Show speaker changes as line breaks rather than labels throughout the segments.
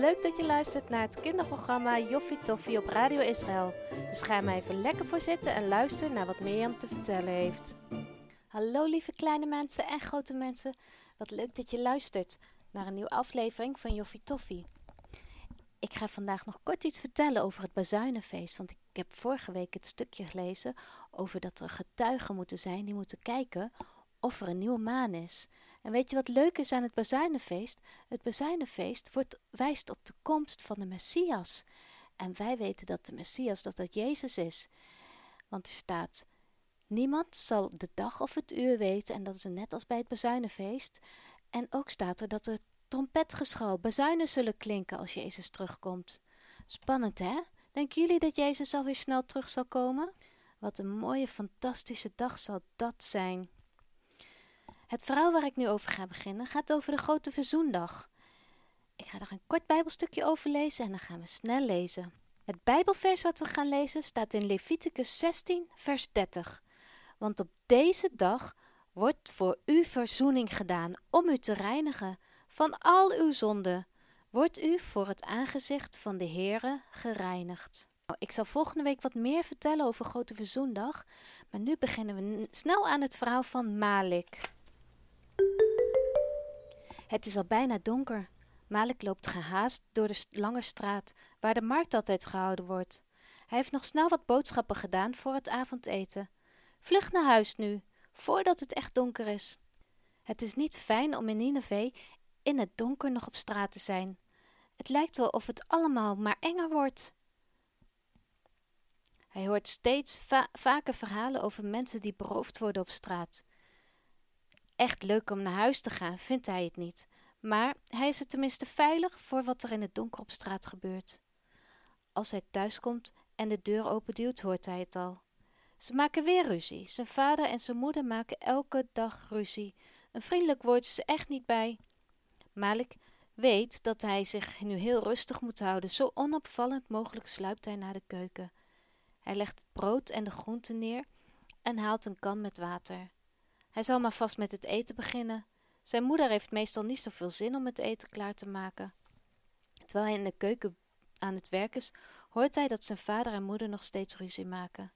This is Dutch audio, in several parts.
Leuk dat je luistert naar het kinderprogramma Joffie Toffie op Radio Israël. Dus ga maar even lekker voor zitten en luister naar wat Mirjam te vertellen heeft. Hallo lieve kleine mensen en grote mensen. Wat leuk dat je luistert naar een nieuwe aflevering van Joffie Toffie. Ik ga vandaag nog kort iets vertellen over het Bazuinenfeest. Want ik heb vorige week het stukje gelezen over dat er getuigen moeten zijn die moeten kijken of er een nieuwe maan is. En weet je wat leuk is aan het Bazuinenfeest? Het Bazuinenfeest wijst op de komst van de Messias. En wij weten dat de Messias, dat dat Jezus is. Want er staat, niemand zal de dag of het uur weten. En dat is net als bij het Bazuinenfeest. En ook staat er dat er trompetgeschal, bazuinen zullen klinken als Jezus terugkomt. Spannend hè? Denken jullie dat Jezus alweer snel terug zal komen? Wat een mooie, fantastische dag zal dat zijn. Het verhaal waar ik nu over ga beginnen gaat over de grote verzoendag. Ik ga er een kort bijbelstukje over lezen en dan gaan we snel lezen. Het bijbelvers wat we gaan lezen staat in Leviticus 16 vers 30. Want op deze dag wordt voor u verzoening gedaan om u te reinigen van al uw zonden. Wordt u voor het aangezicht van de Heere gereinigd. Nou, ik zal volgende week wat meer vertellen over Grote Verzoendag, maar nu beginnen we snel aan het verhaal van Malik. Het is al bijna donker. Malik loopt gehaast door de lange straat, waar de markt altijd gehouden wordt. Hij heeft nog snel wat boodschappen gedaan voor het avondeten. Vlug naar huis nu, voordat het echt donker is. Het is niet fijn om in Nineveh in het donker nog op straat te zijn. Het lijkt wel of het allemaal maar enger wordt. Hij hoort steeds va vaker verhalen over mensen die beroofd worden op straat. Echt leuk om naar huis te gaan, vindt hij het niet. Maar hij is er tenminste veilig voor wat er in het donker op straat gebeurt. Als hij thuiskomt en de deur openduwt, hoort hij het al. Ze maken weer ruzie. Zijn vader en zijn moeder maken elke dag ruzie. Een vriendelijk woord is er echt niet bij. Malik weet dat hij zich nu heel rustig moet houden. Zo onopvallend mogelijk sluipt hij naar de keuken. Hij legt het brood en de groenten neer en haalt een kan met water. Hij zal maar vast met het eten beginnen. Zijn moeder heeft meestal niet zoveel zin om het eten klaar te maken. Terwijl hij in de keuken aan het werk is, hoort hij dat zijn vader en moeder nog steeds ruzie maken.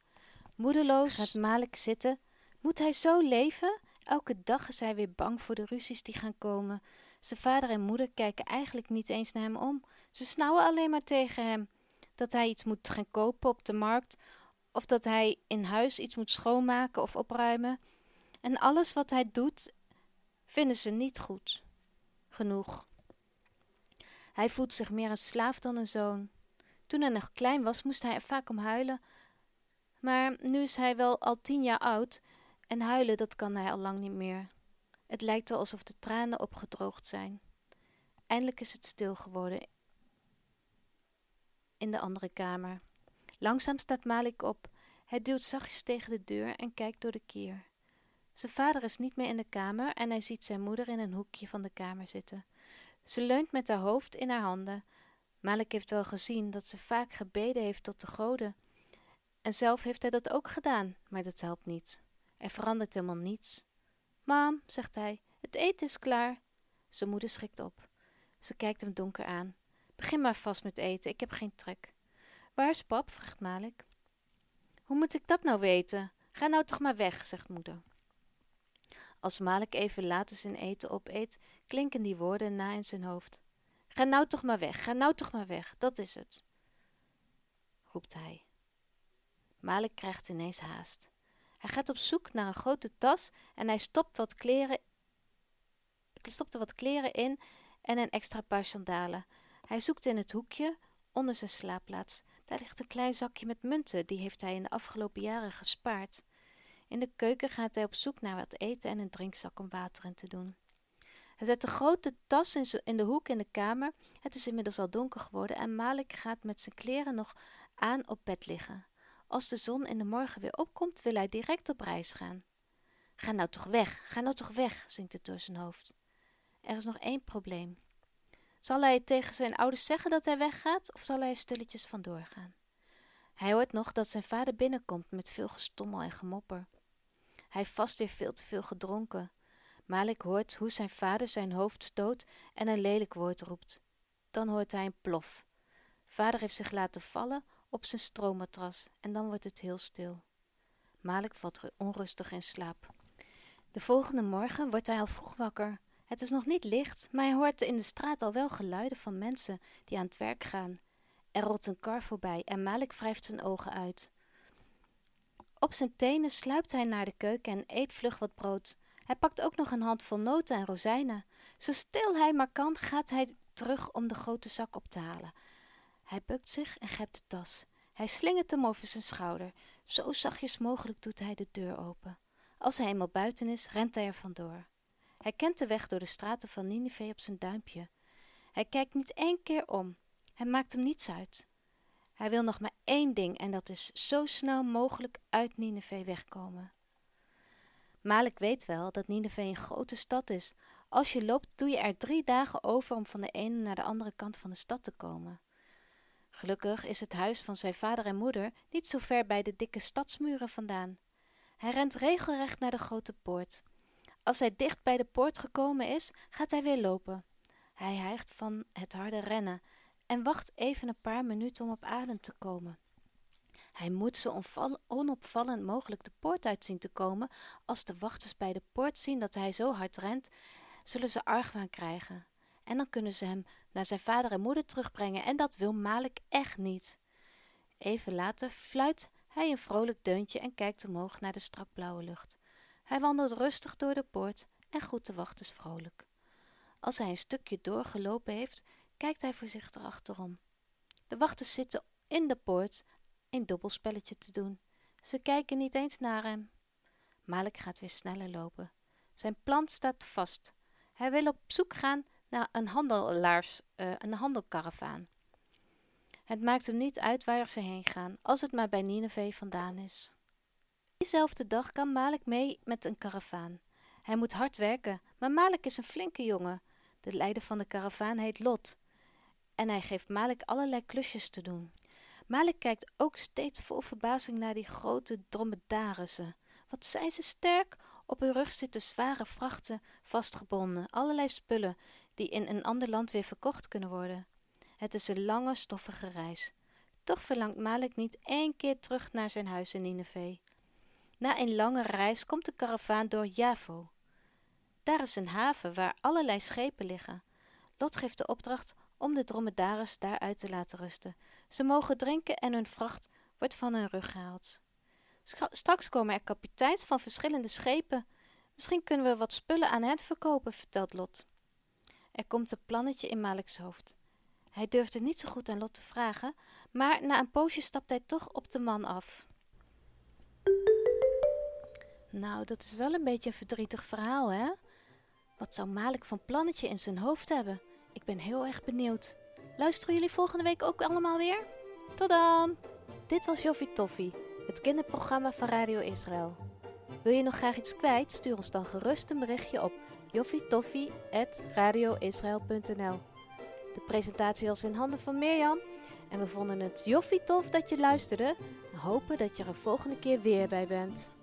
Moedeloos gaat Malik zitten. Moet hij zo leven? Elke dag is hij weer bang voor de ruzies die gaan komen. Zijn vader en moeder kijken eigenlijk niet eens naar hem om. Ze snauwen alleen maar tegen hem. Dat hij iets moet gaan kopen op de markt, of dat hij in huis iets moet schoonmaken of opruimen. En alles wat hij doet, vinden ze niet goed genoeg. Hij voelt zich meer een slaaf dan een zoon. Toen hij nog klein was, moest hij er vaak om huilen. Maar nu is hij wel al tien jaar oud en huilen, dat kan hij al lang niet meer. Het lijkt wel alsof de tranen opgedroogd zijn. Eindelijk is het stil geworden in de andere kamer. Langzaam staat Malik op. Hij duwt zachtjes tegen de deur en kijkt door de kier. Zijn vader is niet meer in de kamer en hij ziet zijn moeder in een hoekje van de kamer zitten. Ze leunt met haar hoofd in haar handen. Malik heeft wel gezien dat ze vaak gebeden heeft tot de goden. En zelf heeft hij dat ook gedaan, maar dat helpt niet. Er verandert helemaal niets. Mam, zegt hij, het eten is klaar. Zijn moeder schrikt op. Ze kijkt hem donker aan. Begin maar vast met eten, ik heb geen trek. Waar is pap? vraagt Malik. Hoe moet ik dat nou weten? Ga nou toch maar weg, zegt moeder. Als Malik even later zijn eten opeet, klinken die woorden na in zijn hoofd. Ga nou toch maar weg, ga nou toch maar weg, dat is het, roept hij. Malik krijgt ineens haast. Hij gaat op zoek naar een grote tas en hij stopt wat kleren, stopt er wat kleren in en een extra paar sandalen. Hij zoekt in het hoekje onder zijn slaapplaats. Daar ligt een klein zakje met munten, die heeft hij in de afgelopen jaren gespaard. In de keuken gaat hij op zoek naar wat eten en een drinkzak om water in te doen. Hij zet de grote tas in, de hoek in de kamer. Het is inmiddels al donker geworden en Malik gaat met zijn kleren nog aan op bed liggen. Als de zon in de morgen weer opkomt, wil hij direct op reis gaan. Ga nou toch weg, ga nou toch weg, zingt het door zijn hoofd. Er is nog één probleem. Zal hij tegen zijn ouders zeggen dat hij weggaat, of zal hij stilletjes vandoor gaan? Hij hoort nog dat zijn vader binnenkomt met veel gestommel en gemopper. Hij vast weer veel te veel gedronken. Malik hoort hoe zijn vader zijn hoofd stoot en een lelijk woord roept. dan hoort hij een plof. Vader heeft zich laten vallen op zijn stroommatras en dan wordt het heel stil. Malik valt onrustig in slaap. De volgende morgen wordt hij al vroeg wakker. Het is nog niet licht, maar hij hoort in de straat al wel geluiden van mensen die aan het werk gaan. Er rolt een kar voorbij en Malik wrijft zijn ogen uit. Op zijn tenen sluipt hij naar de keuken en eet vlug wat brood. Hij pakt ook nog een handvol noten en rozijnen. Zo stil hij maar kan, gaat hij terug om de grote zak op te halen. Hij bukt zich en grijpt de tas. Hij slingert hem over zijn schouder. Zo zachtjes mogelijk doet hij de deur open. Als hij eenmaal buiten is, rent hij er vandoor. Hij kent de weg door de straten van Nineveh op zijn duimpje. Hij kijkt niet één keer om. Hij maakt hem niets uit. Hij wil nog maar één ding en dat is zo snel mogelijk uit Nineveh wegkomen. Malik weet wel dat Nineveh een grote stad is. Als je loopt, doe je er drie dagen over om van de ene naar de andere kant van de stad te komen. Gelukkig is het huis van zijn vader en moeder niet zo ver bij de dikke stadsmuren vandaan. Hij rent regelrecht naar de grote poort. Als hij dicht bij de poort gekomen is, gaat hij weer lopen. Hij hijgt van het harde rennen en wacht even een paar minuten om op adem te komen. Hij moet zo onopvallend mogelijk de poort uit zien te komen. Als de wachters bij de poort zien dat hij zo hard rent, zullen ze argwaan krijgen. En dan kunnen ze hem naar zijn vader en moeder terugbrengen en dat wil Malik echt niet. Even later fluit hij een vrolijk deuntje en kijkt omhoog naar de strak blauwe lucht. Hij wandelt rustig door de poort en groet de wachters vrolijk. Als hij een stukje doorgelopen heeft, kijkt hij voorzichtig achterom. De wachters zitten in de poort een dobbelspelletje te doen. Ze kijken niet eens naar hem. Malik gaat weer sneller lopen. Zijn plan staat vast. Hij wil op zoek gaan naar een handelaars, uh, een handelkaravaan. Het maakt hem niet uit waar ze heen gaan, als het maar bij Nineveh vandaan is. Diezelfde dag kan Malik mee met een karavaan. Hij moet hard werken, maar Malik is een flinke jongen. De leider van de karavaan heet Lot. En hij geeft Malik allerlei klusjes te doen. Malik kijkt ook steeds vol verbazing naar die grote dromedarissen. Wat zijn ze sterk! Op hun rug zitten zware vrachten vastgebonden, allerlei spullen die in een ander land weer verkocht kunnen worden. Het is een lange, stoffige reis. Toch verlangt Malik niet één keer terug naar zijn huis in Nineveh. Na een lange reis komt de karavaan door Javo. Daar is een haven waar allerlei schepen liggen. Lot geeft de opdracht om de dromedaris daar uit te laten rusten. Ze mogen drinken en hun vracht wordt van hun rug gehaald. Straks komen er kapiteins van verschillende schepen. Misschien kunnen we wat spullen aan hen verkopen, vertelt Lot. Er komt een plannetje in Malik's hoofd. Hij durfde niet zo goed aan Lot te vragen, maar na een poosje stapt hij toch op de man af. Nou, dat is wel een beetje een verdrietig verhaal, hè? Wat zou Malik van plannetje in zijn hoofd hebben? Ik ben heel erg benieuwd. Luisteren jullie volgende week ook allemaal weer? Tot dan! Dit was Joffie Toffie, het kinderprogramma van Radio Israël. Wil je nog graag iets kwijt? Stuur ons dan gerust een berichtje op joffietoffie.radioisrael.nl De presentatie was in handen van Mirjam en we vonden het joffie tof dat je luisterde en hopen dat je er volgende keer weer bij bent.